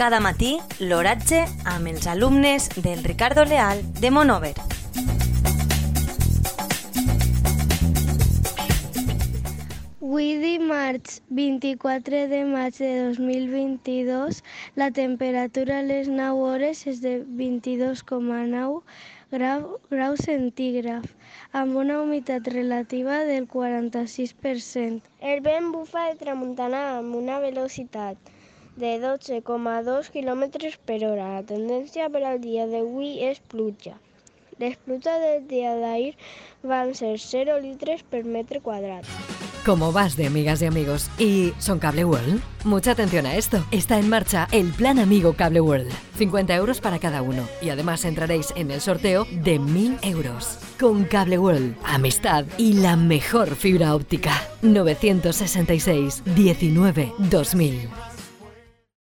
Cada matí, l'oratge amb els alumnes del Ricardo Leal de Monover. Avui dimarts 24 de maig de 2022 la temperatura a les 9 hores és de 22,9 grau, graus centígrafs amb una humitat relativa del 46%. El vent bufa de tramuntana amb una velocitat de 12,2 km per hora. La tendència per al dia d'avui és pluja. Les pluges del dia d'ahir van ser 0 litres per metre quadrat. ¿Cómo vas de amigas y amigos? ¿Y son Cable World? Mucha atención a esto. Está en marcha el Plan Amigo Cable World. 50 euros para cada uno. Y además entraréis en el sorteo de 1000 euros. Con Cable World, amistad y la mejor fibra óptica. 966 19 2000.